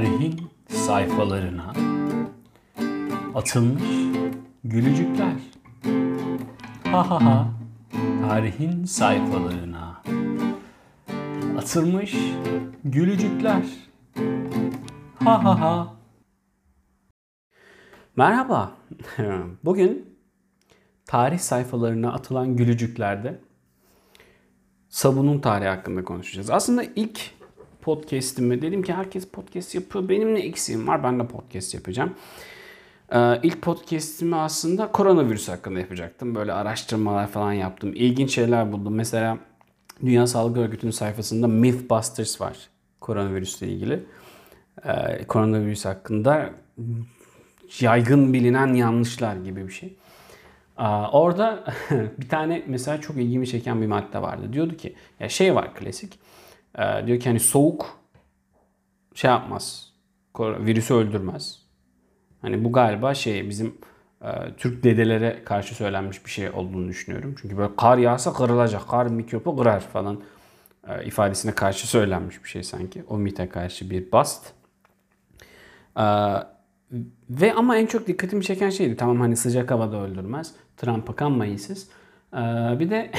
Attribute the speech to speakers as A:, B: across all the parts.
A: Tarihin sayfalarına atılmış gülücükler. Ha ha ha. Tarihin sayfalarına atılmış gülücükler. Ha ha ha. Merhaba. Bugün tarih sayfalarına atılan gülücüklerde sabunun tarihi hakkında konuşacağız. Aslında ilk podcast'ime dedim ki herkes podcast yapıyor. Benim ne eksiğim var? Ben de podcast yapacağım. Ee, ilk podcast'imi aslında koronavirüs hakkında yapacaktım. Böyle araştırmalar falan yaptım. İlginç şeyler buldum. Mesela Dünya Sağlık Örgütü'nün sayfasında Mythbusters var. Koronavirüsle ilgili. Ee, koronavirüs hakkında yaygın bilinen yanlışlar gibi bir şey. Orada bir tane mesela çok ilgimi çeken bir madde vardı. Diyordu ki ya şey var klasik. Diyor ki hani soğuk şey yapmaz. Virüsü öldürmez. Hani bu galiba şey bizim Türk dedelere karşı söylenmiş bir şey olduğunu düşünüyorum. Çünkü böyle kar yağsa kırılacak, kar mikrobu kırar falan ifadesine karşı söylenmiş bir şey sanki. O mite karşı bir bast. Ve ama en çok dikkatimi çeken şeydi. Tamam hani sıcak havada öldürmez. Trump'a kanmayın siz. Ee, bir de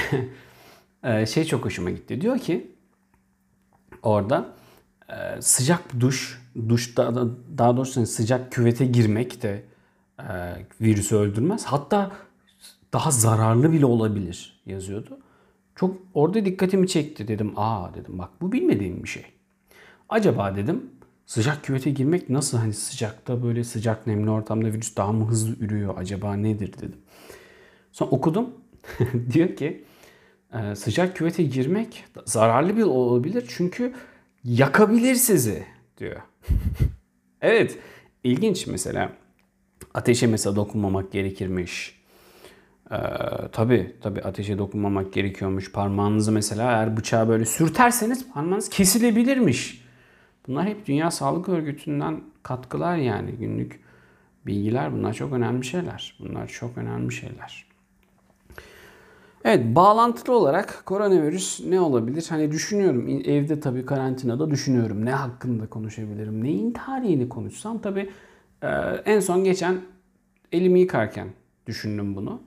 A: şey çok hoşuma gitti. Diyor ki orada sıcak duş, duşta daha doğrusu hani sıcak küvete girmek de virüsü öldürmez. Hatta daha zararlı bile olabilir yazıyordu. Çok orada dikkatimi çekti dedim. Aa dedim bak bu bilmediğim bir şey. Acaba dedim Sıcak küvete girmek nasıl hani sıcakta böyle sıcak nemli ortamda virüs daha mı hızlı ürüyor acaba nedir dedim. Sonra okudum. diyor ki e, sıcak küvete girmek zararlı bir olabilir çünkü yakabilir sizi diyor. evet ilginç mesela ateşe mesela dokunmamak gerekirmiş. Ee, tabii tabii ateşe dokunmamak gerekiyormuş. Parmağınızı mesela eğer bıçağı böyle sürterseniz parmağınız kesilebilirmiş. Bunlar hep Dünya Sağlık Örgütü'nden katkılar yani günlük bilgiler. Bunlar çok önemli şeyler. Bunlar çok önemli şeyler. Evet bağlantılı olarak koronavirüs ne olabilir? Hani düşünüyorum evde tabii karantinada düşünüyorum. Ne hakkında konuşabilirim? Neyin tarihini konuşsam tabii e, en son geçen elimi yıkarken düşündüm bunu.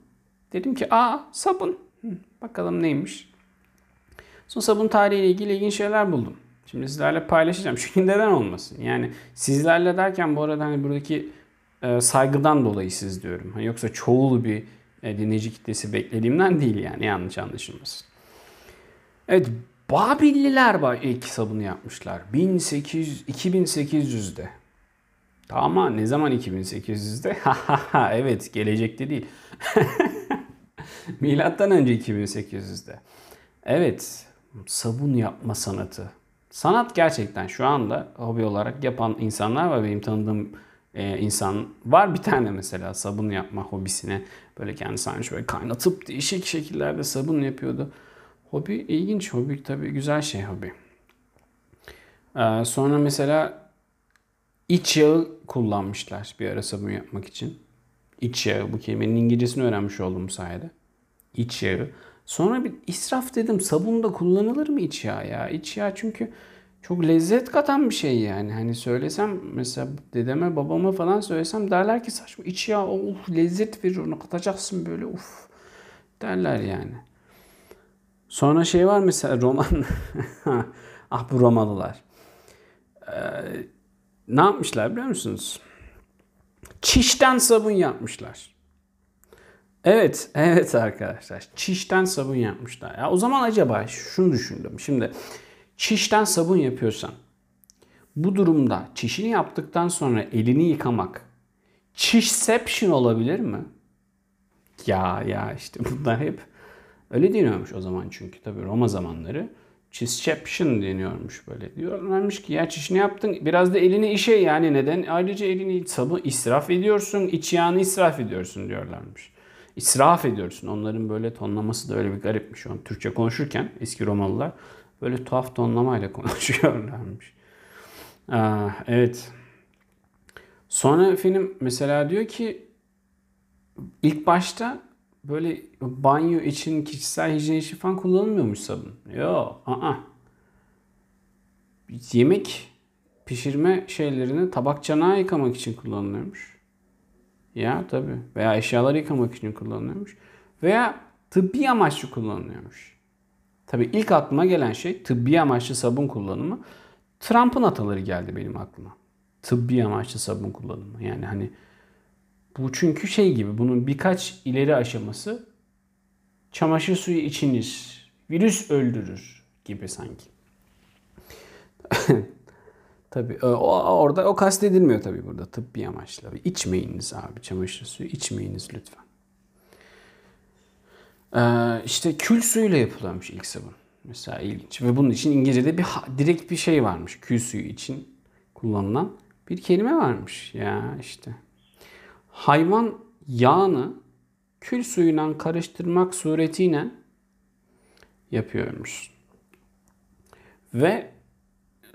A: Dedim ki aa sabun. bakalım neymiş. Son sabun tarihiyle ilgili ilginç şeyler buldum. Şimdi sizlerle paylaşacağım. Çünkü neden olmasın? Yani sizlerle derken bu arada hani buradaki e, saygıdan dolayı siz diyorum. Hani yoksa çoğul bir dinleyici kitlesi beklediğimden değil yani yanlış anlaşılmasın. Evet Babilliler ilk sabunu yapmışlar. 1800 2800'de. Tamam ne zaman 2800'de? evet gelecekte değil. Milattan önce 2800'de. Evet sabun yapma sanatı. Sanat gerçekten şu anda hobi olarak yapan insanlar var. Benim tanıdığım e, insan var bir tane mesela sabun yapma hobisine böyle kendi sarmış böyle kaynatıp değişik şekillerde sabun yapıyordu. Hobi ilginç hobi tabii güzel şey hobi. Ee, sonra mesela iç yağı kullanmışlar bir ara sabun yapmak için. İç yağı bu kelimenin İngilizcesini öğrenmiş oldum sayede. İç yağı. Sonra bir israf dedim. Sabunda kullanılır mı iç yağ ya? İç yağ çünkü çok lezzet katan bir şey yani. Hani söylesem mesela dedeme babama falan söylesem derler ki saçma iç yağ of lezzet verir onu katacaksın böyle uf derler yani. Sonra şey var mesela roman ah bu Romalılar. Ee, ne yapmışlar biliyor musunuz? Çişten sabun yapmışlar. Evet, evet arkadaşlar. Çişten sabun yapmışlar. Ya o zaman acaba şunu düşündüm. Şimdi çişten sabun yapıyorsan bu durumda çişini yaptıktan sonra elini yıkamak çişception olabilir mi? Ya ya işte bunlar hep öyle deniyormuş o zaman çünkü tabii Roma zamanları çişception deniyormuş böyle. Diyorlarmış ki ya çişini yaptın biraz da elini işe yani neden ayrıca elini sabun israf ediyorsun iç yağını israf ediyorsun diyorlarmış israf ediyorsun. Onların böyle tonlaması da öyle bir garipmiş. On Türkçe konuşurken eski Romalılar böyle tuhaf tonlamayla konuşuyorlarmış. Aa, evet. Sonra film mesela diyor ki ilk başta böyle banyo için kişisel hijyen için falan kullanılmıyormuş sabun. Yok. Aa. Yemek pişirme şeylerini tabak çanağı yıkamak için kullanılıyormuş. Ya tabii. Veya eşyaları yıkamak için kullanılıyormuş. Veya tıbbi amaçlı kullanılıyormuş. Tabii ilk aklıma gelen şey tıbbi amaçlı sabun kullanımı. Trump'ın ataları geldi benim aklıma. Tıbbi amaçlı sabun kullanımı. Yani hani bu çünkü şey gibi bunun birkaç ileri aşaması çamaşır suyu içiniz, virüs öldürür gibi sanki. tabii o, orada o kastedilmiyor tabii burada tıbbi amaçla. İçmeyiniz abi çamaşır suyu içmeyiniz lütfen. Ee, işte kül suyuyla yapılıyormuş ilk sabun. Mesela ilginç. Ve bunun için İngilizce'de bir direkt bir şey varmış. Kül suyu için kullanılan bir kelime varmış. Ya işte. Hayvan yağını kül suyuyla karıştırmak suretiyle yapıyormuş. Ve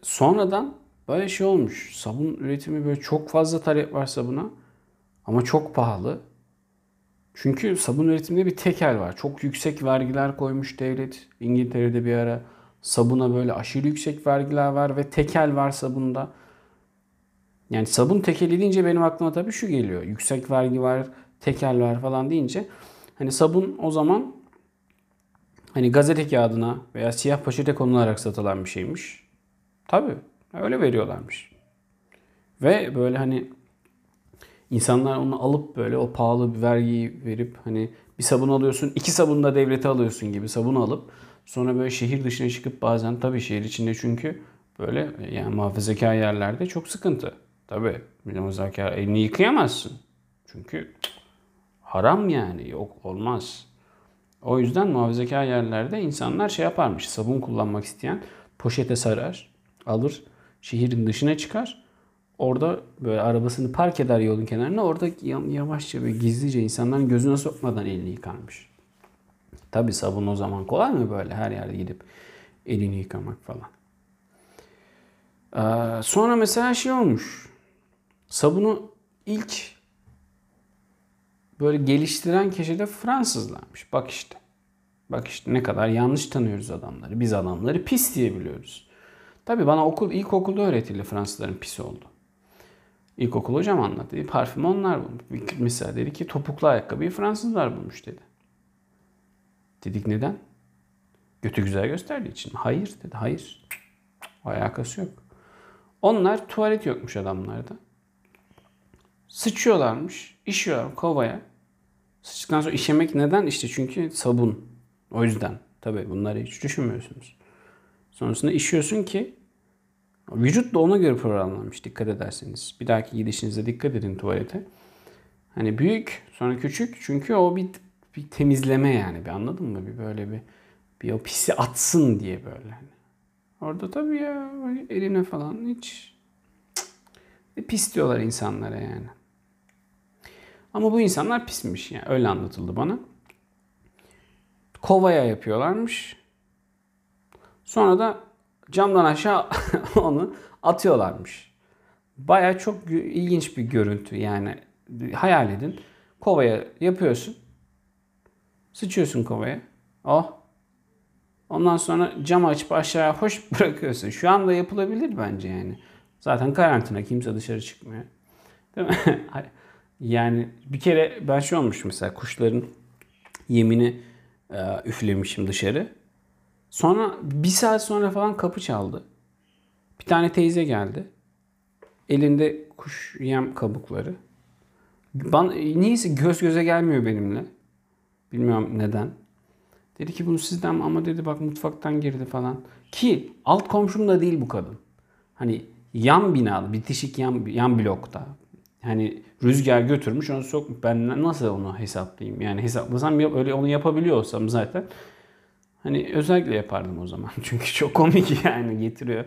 A: sonradan böyle şey olmuş. Sabun üretimi böyle çok fazla talep var sabuna. Ama çok pahalı. Çünkü sabun üretiminde bir tekel var. Çok yüksek vergiler koymuş devlet. İngiltere'de bir ara sabuna böyle aşırı yüksek vergiler var ve tekel var sabunda. Yani sabun tekeli deyince benim aklıma tabii şu geliyor. Yüksek vergi var, tekel var falan deyince hani sabun o zaman hani gazete kağıdına veya siyah poşete konularak satılan bir şeymiş. Tabii öyle veriyorlarmış. Ve böyle hani insanlar onu alıp böyle o pahalı bir vergiyi verip hani bir sabun alıyorsun, iki sabun da devlete alıyorsun gibi sabun alıp sonra böyle şehir dışına çıkıp bazen tabii şehir içinde çünkü böyle yani muhafazakar yerlerde çok sıkıntı. Tabii muhafazakar elini yıkayamazsın. Çünkü haram yani yok olmaz. O yüzden muhafazakar yerlerde insanlar şey yaparmış. Sabun kullanmak isteyen poşete sarar, alır, şehrin dışına çıkar. Orada böyle arabasını park eder yolun kenarına. Orada yavaşça ve gizlice insanların gözüne sokmadan elini yıkarmış. Tabi sabun o zaman kolay mı böyle her yerde gidip elini yıkamak falan. Ee, sonra mesela şey olmuş. Sabunu ilk böyle geliştiren kişi de Fransızlarmış. Bak işte. Bak işte ne kadar yanlış tanıyoruz adamları. Biz adamları pis diyebiliyoruz. Tabii bana okul ilkokulda öğretildi Fransızların pis oldu. İlkokul hocam anlattı. Parfüm onlar bulmuş. Mesela dedi ki topuklu ayakkabıyı Fransızlar bulmuş dedi. Dedik neden? Götü güzel gösterdiği için. Hayır dedi. Hayır. Alakası yok. Onlar tuvalet yokmuş adamlarda. Sıçıyorlarmış. işiyorlar kovaya. Sıçtıktan sonra işemek neden? İşte çünkü sabun. O yüzden. Tabii bunları hiç düşünmüyorsunuz. Sonrasında işiyorsun ki vücut da ona göre programlanmış dikkat ederseniz. Bir dahaki gidişinizde dikkat edin tuvalete. Hani büyük sonra küçük çünkü o bir, bir temizleme yani bir anladın mı? Bir böyle bir bir o pisi atsın diye böyle. Hani. Orada tabii ya eline falan hiç cık, pis diyorlar insanlara yani. Ama bu insanlar pismiş yani öyle anlatıldı bana. Kovaya yapıyorlarmış. Sonra da camdan aşağı onu atıyorlarmış. Baya çok ilginç bir görüntü yani. Hayal edin. Kovaya yapıyorsun. Sıçıyorsun kovaya. Oh. Ondan sonra cam açıp aşağıya hoş bırakıyorsun. Şu anda yapılabilir bence yani. Zaten karantina kimse dışarı çıkmıyor. Değil mi? yani bir kere ben şey olmuş mesela kuşların yemini e, üflemişim dışarı. Sonra bir saat sonra falan kapı çaldı. Bir tane teyze geldi. Elinde kuş yem kabukları. Ben, niyeyse göz göze gelmiyor benimle. Bilmiyorum neden. Dedi ki bunu sizden ama dedi bak mutfaktan girdi falan. Ki alt komşum da değil bu kadın. Hani yan binalı, bitişik yan, yan blokta. Hani rüzgar götürmüş onu sokmuş. Ben nasıl onu hesaplayayım? Yani hesaplasam öyle onu yapabiliyorsam zaten Hani özellikle yapardım o zaman. Çünkü çok komik yani getiriyor.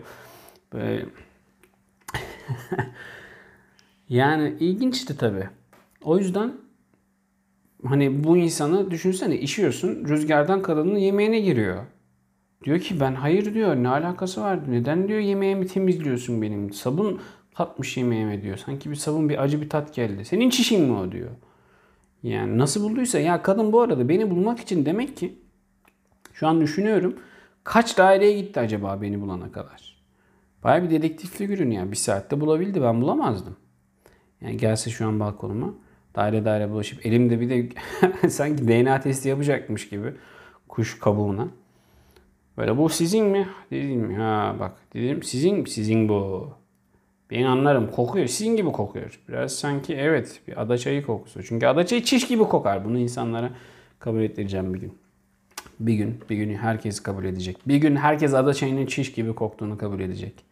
A: Böyle yani ilginçti tabii. O yüzden hani bu insanı düşünsene işiyorsun rüzgardan kadının yemeğine giriyor. Diyor ki ben hayır diyor ne alakası var neden diyor yemeğimi temizliyorsun benim sabun katmış yemeğime diyor. Sanki bir sabun bir acı bir tat geldi. Senin çişin mi o diyor. Yani nasıl bulduysa ya kadın bu arada beni bulmak için demek ki şu an düşünüyorum. Kaç daireye gitti acaba beni bulana kadar? Baya bir dedektif figürün yani. Bir saatte bulabildi. Ben bulamazdım. Yani gelse şu an balkonuma daire daire bulaşıp elimde bir de sanki DNA testi yapacakmış gibi kuş kabuğuna. Böyle bu sizin mi? Dedim ha bak dedim sizin sizin bu. Ben anlarım kokuyor sizin gibi kokuyor. Biraz sanki evet bir ada çayı kokusu. Çünkü ada çayı çiş gibi kokar. Bunu insanlara kabul ettireceğim bir gün. Bir gün, bir gün herkes kabul edecek. Bir gün herkes ada çayının çiş gibi koktuğunu kabul edecek.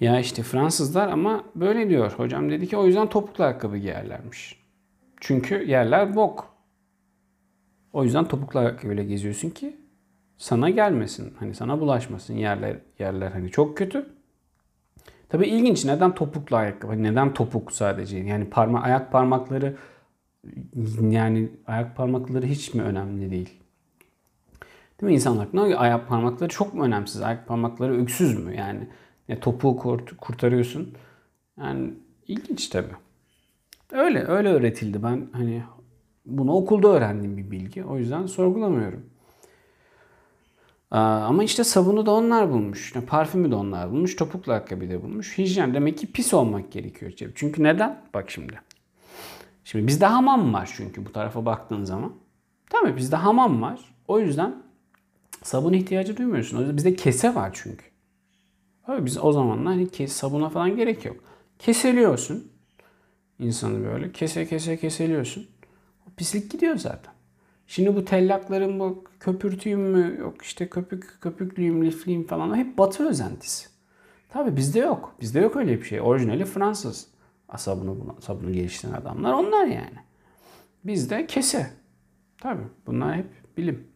A: Ya işte Fransızlar ama böyle diyor. Hocam dedi ki o yüzden topuklu ayakkabı giyerlermiş. Çünkü yerler bok. O yüzden topuklu ayakkabıyla geziyorsun ki sana gelmesin. Hani sana bulaşmasın yerler yerler hani çok kötü. Tabii ilginç neden topuklu ayakkabı? Neden topuk sadece? Yani parma ayak parmakları yani ayak parmakları hiç mi önemli değil? Değil mi insanlar? Ne ayak parmakları çok mu önemsiz? Ayak parmakları öksüz mü? Yani ya topuğu kurt, kurtarıyorsun. Yani ilginç tabii. Öyle öyle öğretildi. Ben hani bunu okulda öğrendiğim bir bilgi. O yüzden sorgulamıyorum. Ama işte sabunu da onlar bulmuş. Parfümü de onlar bulmuş. Topuklu ayakkabı da bulmuş. Hijyen demek ki pis olmak gerekiyor. Çünkü neden? Bak şimdi. Şimdi bizde hamam var çünkü bu tarafa baktığın zaman. Tabii bizde hamam var. O yüzden sabun ihtiyacı duymuyorsun. O yüzden bizde kese var çünkü. Abi biz o zamanlar hani kes, sabuna falan gerek yok. Keseliyorsun insanı böyle. Kese kese keseliyorsun. O pislik gidiyor zaten. Şimdi bu tellakların bu köpürtüyüm mü yok işte köpük köpüklüyüm lifliyim falan hep batı özentisi. Tabi bizde yok. Bizde yok öyle bir şey. Orijinali Fransız. Sabunu, sabunu geliştiren adamlar onlar yani. Bizde kese. Tabi bunlar hep bilim.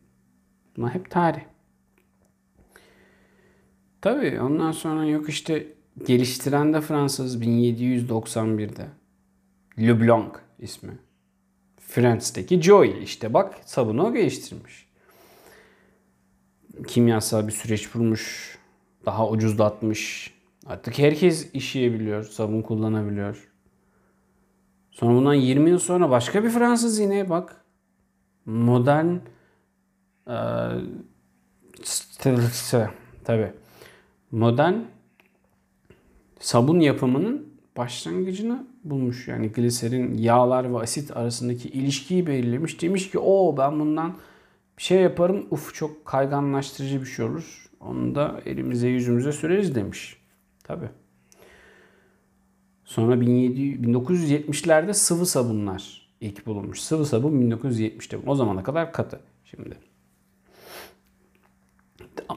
A: Bunlar hep tarih. Tabii ondan sonra yok işte geliştiren de Fransız 1791'de. Leblanc ismi. Friends'teki Joy işte bak sabunu o geliştirmiş. Kimyasal bir süreç bulmuş. Daha ucuzlatmış. Artık herkes işleyebiliyor. Sabun kullanabiliyor. Sonra bundan 20 yıl sonra başka bir Fransız yine bak. Modern e, tabi modern sabun yapımının başlangıcını bulmuş. Yani gliserin yağlar ve asit arasındaki ilişkiyi belirlemiş. Demiş ki o ben bundan bir şey yaparım. Uf çok kayganlaştırıcı bir şey olur. Onu da elimize yüzümüze süreriz demiş. Tabi. Sonra 1970'lerde sıvı sabunlar ilk bulunmuş. Sıvı sabun 1970'te. O zamana kadar katı. Şimdi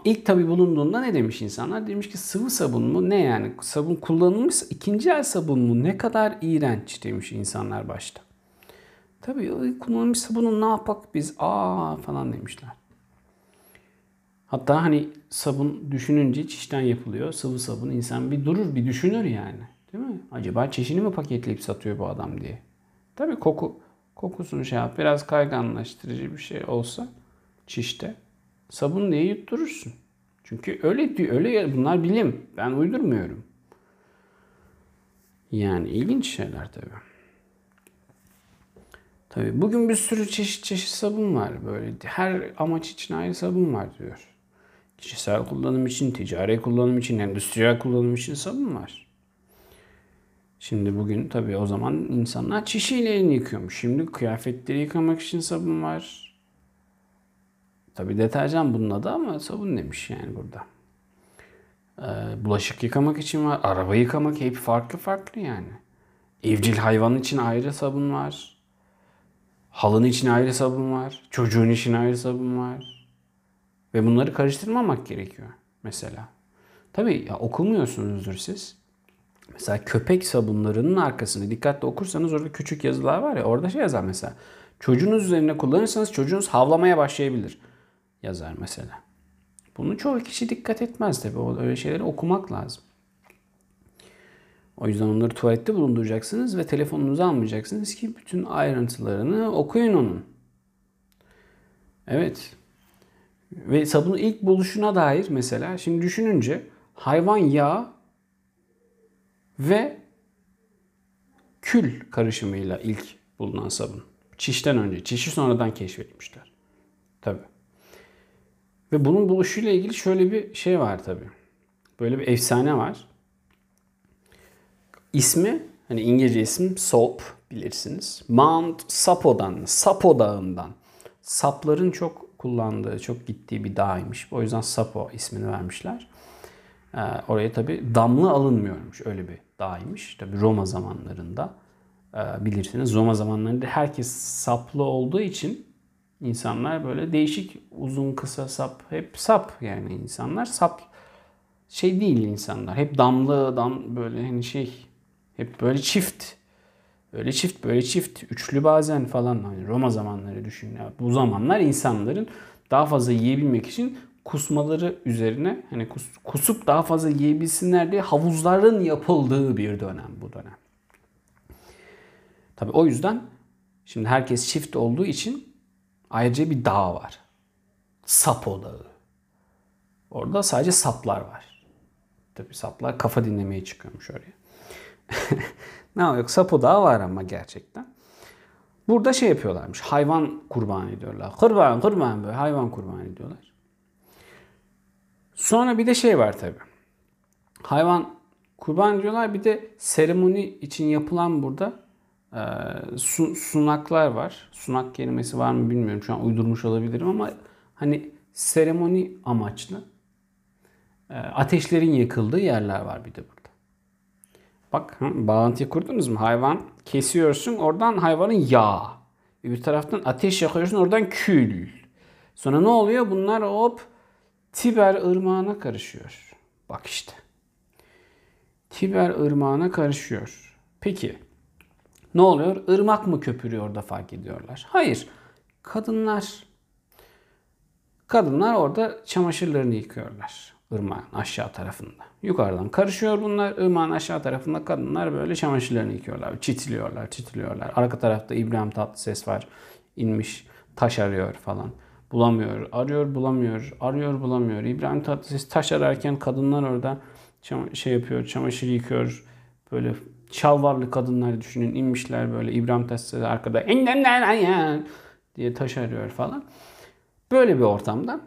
A: İlk tabi bulunduğunda ne demiş insanlar? Demiş ki sıvı sabun mu? Ne yani? Sabun kullanılmış ikinci el sabun mu? Ne kadar iğrenç demiş insanlar başta. Tabi kullanılmış sabunu ne yapak biz? Aa falan demişler. Hatta hani sabun düşününce çişten yapılıyor. Sıvı sabun insan bir durur bir düşünür yani. Değil mi? Acaba çişini mi paketleyip satıyor bu adam diye. Tabi koku kokusunu şey yap. Biraz kayganlaştırıcı bir şey olsa çişte sabun diye yutturursun. Çünkü öyle diyor, öyle bunlar bilim. Ben uydurmuyorum. Yani ilginç şeyler tabii. Tabii bugün bir sürü çeşit çeşit sabun var böyle. Her amaç için ayrı sabun var diyor. Kişisel kullanım için, ticari kullanım için, endüstriyel kullanım için sabun var. Şimdi bugün tabii o zaman insanlar çişiyle elini yıkıyormuş. Şimdi kıyafetleri yıkamak için sabun var. Tabi deterjan bunun adı ama sabun demiş yani burada. Ee, bulaşık yıkamak için var. Araba yıkamak hep farklı farklı yani. Evcil hayvan için ayrı sabun var. Halın için ayrı sabun var. Çocuğun için ayrı sabun var. Ve bunları karıştırmamak gerekiyor mesela. Tabii ya okumuyorsunuzdur siz. Mesela köpek sabunlarının arkasını dikkatli okursanız orada küçük yazılar var ya orada şey yazar mesela. Çocuğunuz üzerine kullanırsanız çocuğunuz havlamaya başlayabilir yazar mesela. Bunu çoğu kişi dikkat etmez tabi. Öyle şeyleri okumak lazım. O yüzden onları tuvalette bulunduracaksınız ve telefonunuzu almayacaksınız ki bütün ayrıntılarını okuyun onun. Evet. Ve sabunun ilk buluşuna dair mesela şimdi düşününce hayvan yağı ve kül karışımıyla ilk bulunan sabun. Çişten önce. Çişi sonradan keşfetmişler. Tabii. Ve bunun buluşuyla ilgili şöyle bir şey var tabi. böyle bir efsane var. İsmi hani İngilizce isim Soap bilirsiniz. Mount Sapo'dan, Sapo Dağı'ndan. Sapların çok kullandığı, çok gittiği bir dağymış. O yüzden Sapo ismini vermişler. Ee, oraya tabi damla alınmıyormuş. Öyle bir dağymış. Tabi Roma zamanlarında e, bilirsiniz. Roma zamanlarında herkes saplı olduğu için insanlar böyle değişik uzun kısa sap hep sap yani insanlar sap şey değil insanlar. Hep damlı dam böyle hani şey hep böyle çift böyle çift böyle çift üçlü bazen falan hani Roma zamanları düşün ya. Bu zamanlar insanların daha fazla yiyebilmek için kusmaları üzerine hani kus, kusup daha fazla yiyebilsinler diye havuzların yapıldığı bir dönem bu dönem. Tabi o yüzden şimdi herkes çift olduğu için ayrıca bir dağ var. Sapo Dağı. Orada sadece saplar var. Tabi saplar kafa dinlemeye çıkıyormuş oraya. ne yok Sapo Dağı var ama gerçekten. Burada şey yapıyorlarmış. Hayvan kurban ediyorlar. Kurban kurban böyle hayvan kurban ediyorlar. Sonra bir de şey var tabi. Hayvan kurban ediyorlar. Bir de seremoni için yapılan burada e, su, sunaklar var. Sunak kelimesi var mı bilmiyorum. Şu an uydurmuş olabilirim ama hani seremoni amaçlı e, ateşlerin yakıldığı yerler var bir de burada. Bak hı, bağlantıyı kurdunuz mu? Hayvan kesiyorsun oradan hayvanın yağı. Bir taraftan ateş yakıyorsun oradan kül. Sonra ne oluyor? Bunlar hop Tiber ırmağına karışıyor. Bak işte. Tiber ırmağına karışıyor. Peki ne oluyor? Irmak mı köpürüyor da fark ediyorlar? Hayır. Kadınlar kadınlar orada çamaşırlarını yıkıyorlar ırmağın aşağı tarafında. Yukarıdan karışıyor bunlar. Irmağın aşağı tarafında kadınlar böyle çamaşırlarını yıkıyorlar. Çitiliyorlar, çitiliyorlar. Arka tarafta İbrahim Tatlıses var. inmiş taş arıyor falan. Bulamıyor, arıyor bulamıyor, arıyor bulamıyor. İbrahim Tatlıses taş ararken kadınlar orada şey yapıyor, çamaşır yıkıyor. Böyle şalvarlı kadınlar düşünün inmişler böyle İbrahim Tatlıses arkada diye taş arıyor falan. Böyle bir ortamda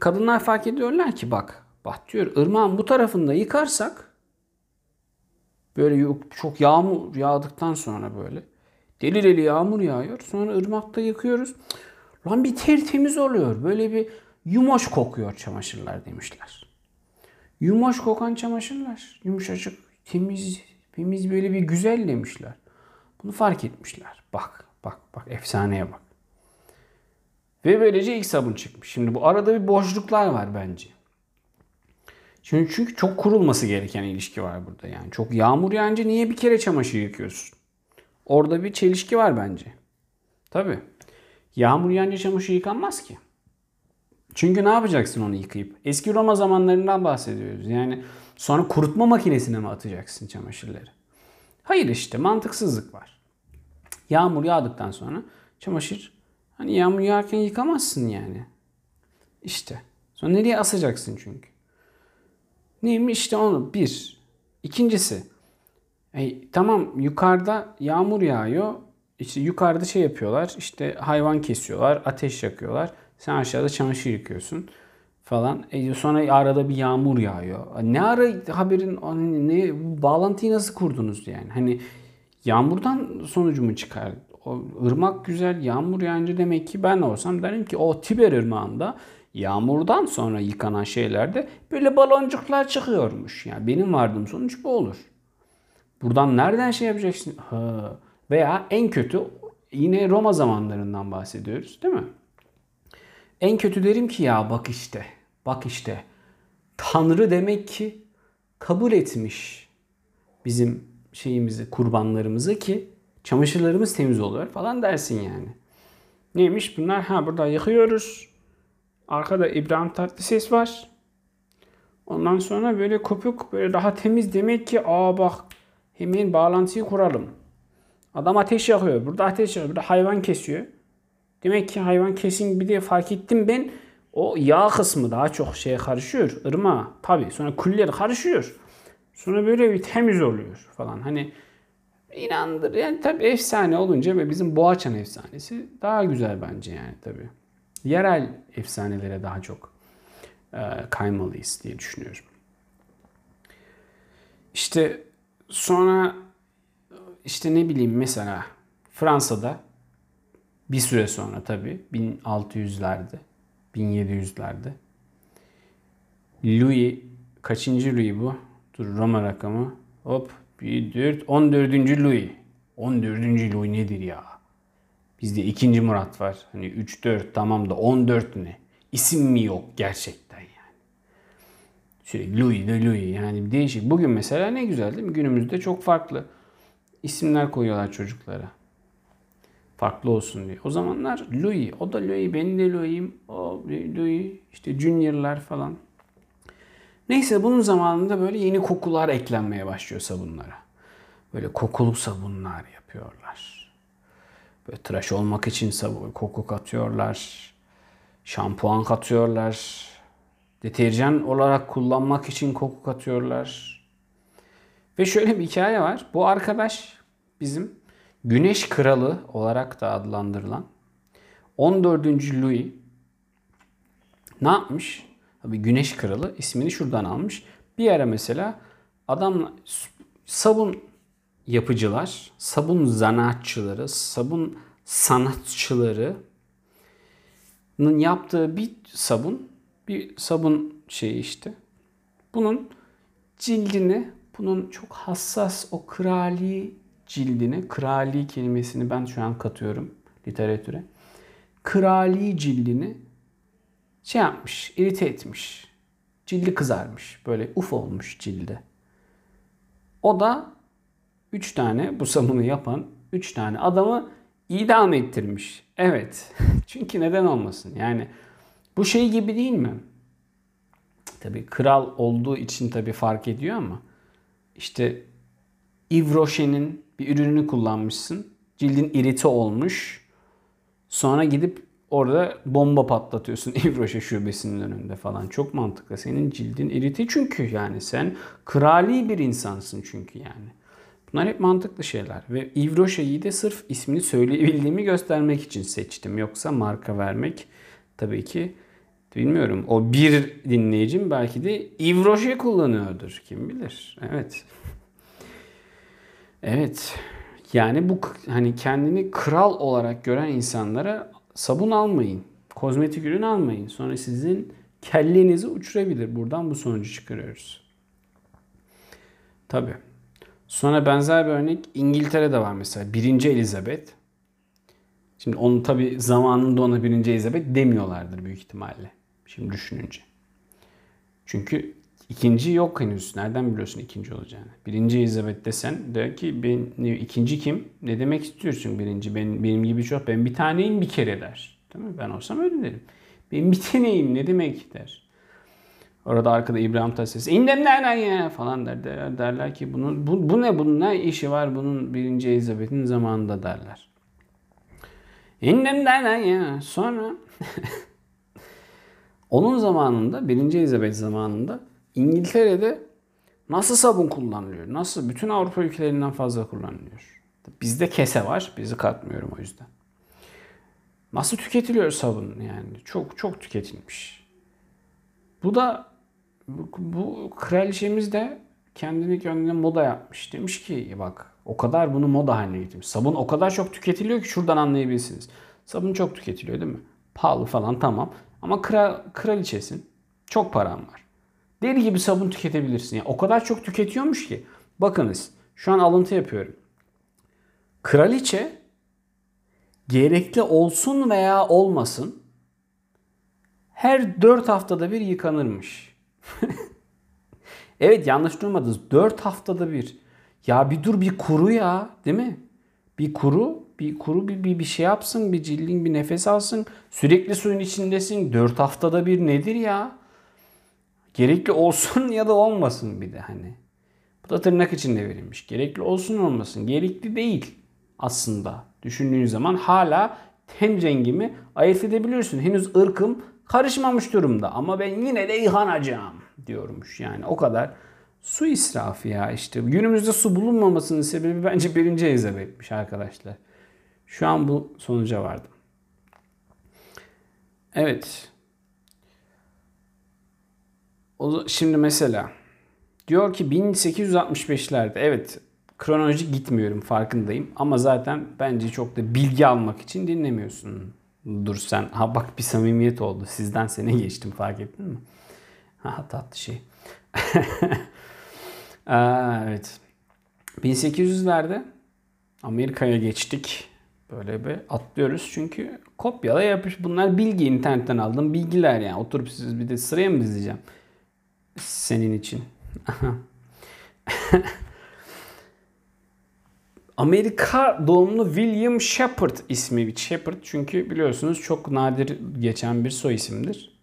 A: kadınlar fark ediyorlar ki bak bak diyor ırmağın bu tarafında yıkarsak böyle çok yağmur yağdıktan sonra böyle deli deli yağmur yağıyor. Sonra ırmakta yıkıyoruz. Lan bir tertemiz oluyor. Böyle bir yumoş kokuyor çamaşırlar demişler. Yumoş kokan çamaşırlar. Yumuşacık, temiz, temiz böyle bir güzel demişler. Bunu fark etmişler. Bak, bak, bak efsaneye bak. Ve böylece ilk sabun çıkmış. Şimdi bu arada bir boşluklar var bence. Çünkü, çünkü çok kurulması gereken ilişki var burada yani. Çok yağmur yağınca niye bir kere çamaşır yıkıyorsun? Orada bir çelişki var bence. Tabii. Yağmur yağınca çamaşır yıkanmaz ki. Çünkü ne yapacaksın onu yıkayıp? Eski Roma zamanlarından bahsediyoruz. Yani sonra kurutma makinesine mi atacaksın çamaşırları? Hayır işte mantıksızlık var. Yağmur yağdıktan sonra çamaşır hani yağmur yağarken yıkamazsın yani. İşte. Sonra nereye asacaksın çünkü? Neymiş işte onu bir. İkincisi. E, tamam yukarıda yağmur yağıyor. İşte yukarıda şey yapıyorlar. İşte hayvan kesiyorlar. Ateş yakıyorlar. Sen aşağıda çamaşır yıkıyorsun falan. E sonra arada bir yağmur yağıyor. Ne ara haberin hani ne bağlantıyı nasıl kurdunuz yani? Hani yağmurdan sonucu mu çıkar? O ırmak güzel, yağmur yağınca demek ki ben olsam derim ki o Tiber ırmağında yağmurdan sonra yıkanan şeylerde böyle baloncuklar çıkıyormuş. Yani benim vardığım sonuç bu olur. Buradan nereden şey yapacaksın? Ha. Veya en kötü yine Roma zamanlarından bahsediyoruz değil mi? En kötü derim ki ya bak işte, bak işte. Tanrı demek ki kabul etmiş bizim şeyimizi, kurbanlarımızı ki çamaşırlarımız temiz oluyor falan dersin yani. Neymiş bunlar? Ha burada yıkıyoruz. Arkada İbrahim Tatlıses var. Ondan sonra böyle kopuk böyle daha temiz demek ki aa bak hemen bağlantıyı kuralım. Adam ateş yakıyor. Burada ateş yakıyor. Burada hayvan kesiyor. Demek ki hayvan kesin bir de fark ettim ben o yağ kısmı daha çok şeye karışıyor. Irma tabi. Sonra küller karışıyor. Sonra böyle bir temiz oluyor falan. Hani inandır. Yani tabi efsane olunca ve bizim Boğaçan efsanesi daha güzel bence yani tabi. Yerel efsanelere daha çok e, kaymalıyız diye düşünüyorum. İşte sonra işte ne bileyim mesela Fransa'da bir süre sonra tabii 1600'lerde 1700'lerde Louis kaçıncı Louis bu? Dur Roma rakamı. Hop bir 4 14. Louis. 14. Louis nedir ya? Bizde ikinci Murat var. Hani 3 4 tamam da 14 ne? İsim mi yok gerçekten yani? Sürekli Louis de Louis yani değişik. Bugün mesela ne güzel değil mi? Günümüzde çok farklı isimler koyuyorlar çocuklara. Farklı olsun diye. O zamanlar Louis, o da Louis, ben de Louis'im, o Louis, işte Junior'lar falan. Neyse bunun zamanında böyle yeni kokular eklenmeye başlıyor sabunlara. Böyle kokulu sabunlar yapıyorlar. Böyle tıraş olmak için sabun, koku katıyorlar. Şampuan katıyorlar. Deterjan olarak kullanmak için koku katıyorlar. Ve şöyle bir hikaye var. Bu arkadaş bizim Güneş Kralı olarak da adlandırılan 14. Louis ne yapmış? Tabii Güneş Kralı ismini şuradan almış. Bir ara mesela adam sabun yapıcılar, sabun zanaatçıları, sabun sanatçılarının yaptığı bir sabun, bir sabun şeyi işte. Bunun cildini, bunun çok hassas o krali cildini, krali kelimesini ben şu an katıyorum literatüre. Krali cildini şey yapmış, irite etmiş. Cildi kızarmış. Böyle uf olmuş cilde. O da 3 tane bu sabunu yapan 3 tane adamı idam ettirmiş. Evet. Çünkü neden olmasın? Yani bu şey gibi değil mi? Tabi kral olduğu için tabi fark ediyor ama işte Yves Rocher'in bir ürününü kullanmışsın. Cildin irite olmuş. Sonra gidip orada bomba patlatıyorsun Yves şubesinin önünde falan. Çok mantıklı. Senin cildin irite çünkü yani sen krali bir insansın çünkü yani. Bunlar hep mantıklı şeyler. Ve Yves de sırf ismini söyleyebildiğimi göstermek için seçtim. Yoksa marka vermek tabii ki bilmiyorum. O bir dinleyicim belki de Yves kullanıyordur. Kim bilir. Evet. Evet. Yani bu hani kendini kral olarak gören insanlara sabun almayın. Kozmetik ürün almayın. Sonra sizin kellenizi uçurabilir. Buradan bu sonucu çıkarıyoruz. Tabi. Sonra benzer bir örnek İngiltere'de var mesela. Birinci Elizabeth. Şimdi onu tabi zamanında ona birinci Elizabeth demiyorlardır büyük ihtimalle. Şimdi düşününce. Çünkü İkinci yok henüz. Nereden biliyorsun ikinci olacağını? Birinci Elizabeth desen de ki ben, ikinci kim? Ne demek istiyorsun birinci? Ben, benim gibi çok. Ben bir taneyim bir kere der. Değil mi? Ben olsam öyle derim. Ben bir taneyim ne demek der. Orada arkada İbrahim Tatlıses indem nereden ya falan der, der. Derler ki bunun, bu, bu ne bunun ne işi var bunun birinci Elizabeth'in zamanında derler. İndem nereden ya. Sonra onun zamanında birinci Elizabeth zamanında İngiltere'de nasıl sabun kullanılıyor? Nasıl? Bütün Avrupa ülkelerinden fazla kullanılıyor. Bizde kese var. Bizi katmıyorum o yüzden. Nasıl tüketiliyor sabun yani? Çok çok tüketilmiş. Bu da bu, bu kraliçemiz de kendini kendine moda yapmış. Demiş ki bak o kadar bunu moda haline getirmiş. Sabun o kadar çok tüketiliyor ki şuradan anlayabilirsiniz. Sabun çok tüketiliyor değil mi? Pahalı falan tamam. Ama kral, kraliçesin. Çok param var. Deli gibi sabun tüketebilirsin. Yani o kadar çok tüketiyormuş ki. Bakınız şu an alıntı yapıyorum. Kraliçe gerekli olsun veya olmasın her 4 haftada bir yıkanırmış. evet yanlış duymadınız. 4 haftada bir. Ya bir dur bir kuru ya değil mi? Bir kuru, bir kuru bir, bir, bir şey yapsın, bir cildin bir nefes alsın. Sürekli suyun içindesin. 4 haftada bir nedir ya? Gerekli olsun ya da olmasın bir de hani. Bu da tırnak içinde verilmiş. Gerekli olsun olmasın. Gerekli değil aslında. Düşündüğün zaman hala ten rengimi ayırt edebiliyorsun. Henüz ırkım karışmamış durumda ama ben yine de yıkanacağım diyormuş. Yani o kadar su israfı ya işte. Günümüzde su bulunmamasının sebebi bence birinci Elizabeth'miş arkadaşlar. Şu an bu sonuca vardım. Evet. O, şimdi mesela Diyor ki 1865'lerde evet kronolojik gitmiyorum farkındayım ama zaten bence çok da bilgi almak için dinlemiyorsun. Dur sen. Ha bak bir samimiyet oldu. Sizden sene geçtim fark ettin mi? Ha tatlı şey. Aa, evet. 1800'lerde Amerika'ya geçtik. Böyle bir atlıyoruz çünkü kopyala yapış. Bunlar bilgi internetten aldığım bilgiler yani. Oturup siz bir de sıraya mı dizeceğim? Senin için. Amerika doğumlu William Shepard ismi Shepard çünkü biliyorsunuz çok nadir geçen bir soy isimdir.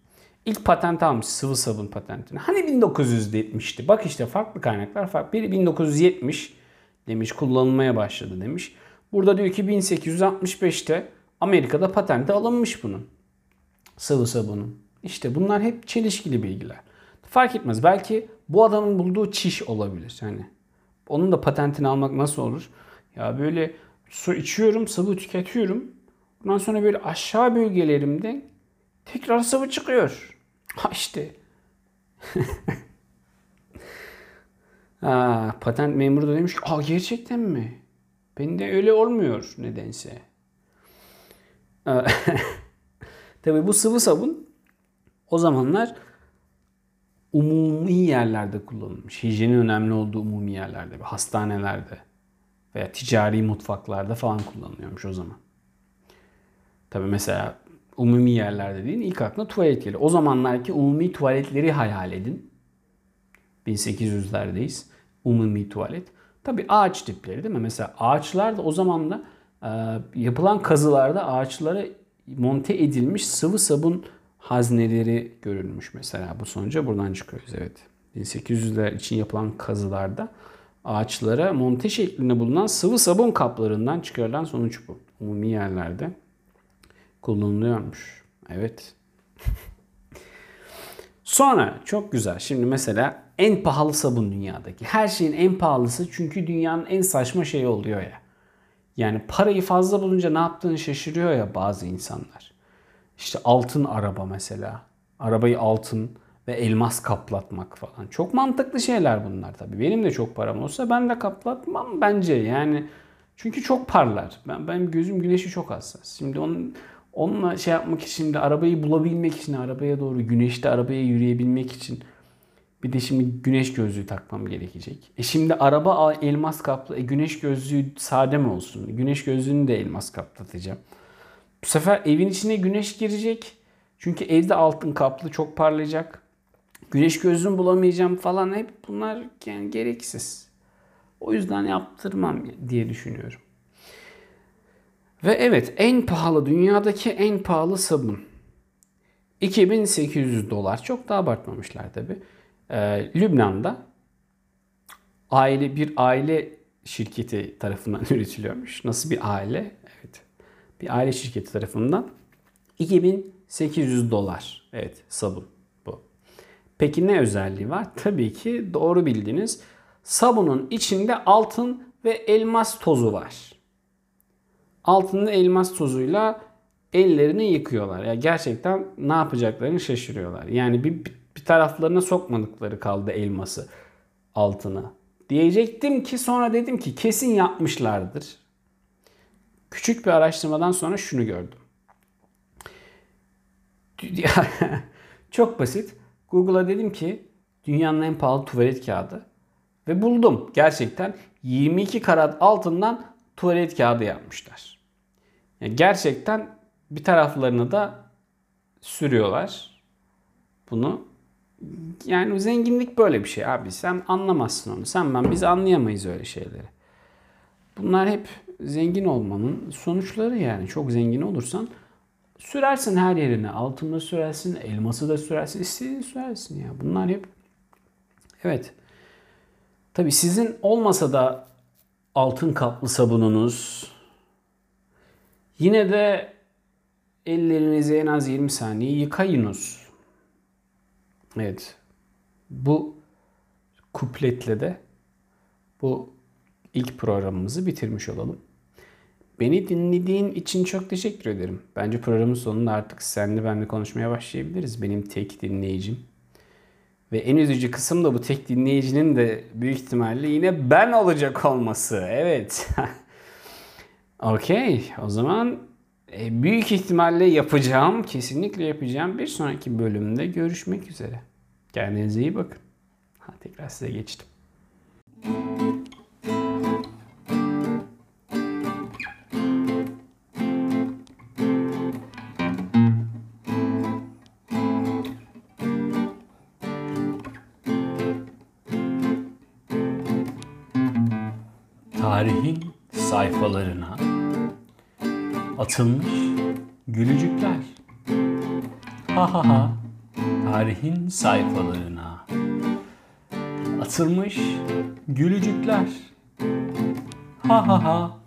A: İlk patent almış sıvı sabun patentini. Hani 1970'ti. Bak işte farklı kaynaklar farklı. Biri 1970 demiş kullanılmaya başladı demiş. Burada diyor ki 1865'te Amerika'da patente alınmış bunun. Sıvı sabunun. İşte bunlar hep çelişkili bilgiler. Fark etmez. Belki bu adamın bulduğu çiş olabilir. Yani onun da patentini almak nasıl olur? Ya böyle su içiyorum, sıvı tüketiyorum. Ondan sonra böyle aşağı bölgelerimde tekrar sıvı çıkıyor. Ha işte. ha, patent memuru da demiş ki Aa, gerçekten mi? Ben de öyle olmuyor nedense. Tabi bu sıvı sabun o zamanlar umumi yerlerde kullanılmış. Hijyenin önemli olduğu umumi yerlerde, hastanelerde veya ticari mutfaklarda falan kullanılıyormuş o zaman. Tabi mesela umumi yerler dediğin ilk aklına tuvalet gelir. O zamanlarki umumi tuvaletleri hayal edin. 1800'lerdeyiz. Umumi tuvalet. Tabi ağaç tipleri değil mi? Mesela ağaçlar da o zaman da yapılan kazılarda ağaçlara monte edilmiş sıvı sabun hazneleri görülmüş mesela. Bu sonuca buradan çıkıyoruz evet. 1800'ler için yapılan kazılarda ağaçlara monte şeklinde bulunan sıvı sabun kaplarından çıkarılan sonuç bu. Umumi yerlerde kullanılıyormuş. Evet. Sonra çok güzel. Şimdi mesela en pahalı sabun dünyadaki. Her şeyin en pahalısı çünkü dünyanın en saçma şeyi oluyor ya. Yani parayı fazla bulunca ne yaptığını şaşırıyor ya bazı insanlar. İşte altın araba mesela. Arabayı altın ve elmas kaplatmak falan. Çok mantıklı şeyler bunlar tabii. Benim de çok param olsa ben de kaplatmam bence. Yani çünkü çok parlar. Ben benim gözüm güneşi çok hassas. Şimdi onun onunla şey yapmak için de arabayı bulabilmek için arabaya doğru güneşte arabaya yürüyebilmek için bir de şimdi güneş gözlüğü takmam gerekecek. E şimdi araba elmas kaplı. E güneş gözlüğü sade mi olsun? Güneş gözlüğünü de elmas kaplatacağım. Bu sefer evin içine güneş girecek. Çünkü evde altın kaplı çok parlayacak. Güneş gözlüğüm bulamayacağım falan hep bunlar yani gereksiz. O yüzden yaptırmam diye düşünüyorum. Ve evet en pahalı dünyadaki en pahalı sabun. 2800 dolar. Çok da abartmamışlar tabi. Ee, Lübnan'da aile bir aile şirketi tarafından üretiliyormuş. Nasıl bir aile? Bir aile şirketi tarafından 2800 dolar. Evet sabun bu. Peki ne özelliği var? Tabii ki doğru bildiğiniz sabunun içinde altın ve elmas tozu var altında elmas tozuyla ellerini yıkıyorlar. Ya yani gerçekten ne yapacaklarını şaşırıyorlar. Yani bir, bir taraflarına sokmadıkları kaldı elması altına. Diyecektim ki sonra dedim ki kesin yapmışlardır. Küçük bir araştırmadan sonra şunu gördüm. Çok basit. Google'a dedim ki dünyanın en pahalı tuvalet kağıdı. Ve buldum. Gerçekten 22 karat altından tuvalet kağıdı yapmışlar. Yani gerçekten bir taraflarını da sürüyorlar bunu. Yani zenginlik böyle bir şey abi. Sen anlamazsın onu. Sen ben biz anlayamayız öyle şeyleri. Bunlar hep zengin olmanın sonuçları yani. Çok zengin olursan sürersin her yerine. Altını sürersin, elması da sürersin, istediğini sürersin ya. Bunlar hep evet. Tabi sizin olmasa da altın kaplı sabununuz, Yine de ellerinizi en az 20 saniye yıkayınız. Evet. Bu kupletle de bu ilk programımızı bitirmiş olalım. Beni dinlediğin için çok teşekkür ederim. Bence programın sonunda artık senle benle konuşmaya başlayabiliriz. Benim tek dinleyicim. Ve en üzücü kısım da bu tek dinleyicinin de büyük ihtimalle yine ben olacak olması. Evet. Okey. O zaman e, büyük ihtimalle yapacağım, kesinlikle yapacağım bir sonraki bölümde görüşmek üzere. Kendinize iyi bakın. Ha, tekrar size geçtim. Tarihin sayfalarına atılmış gülücükler. Ha ha ha. Tarihin sayfalarına atılmış gülücükler. Ha ha ha.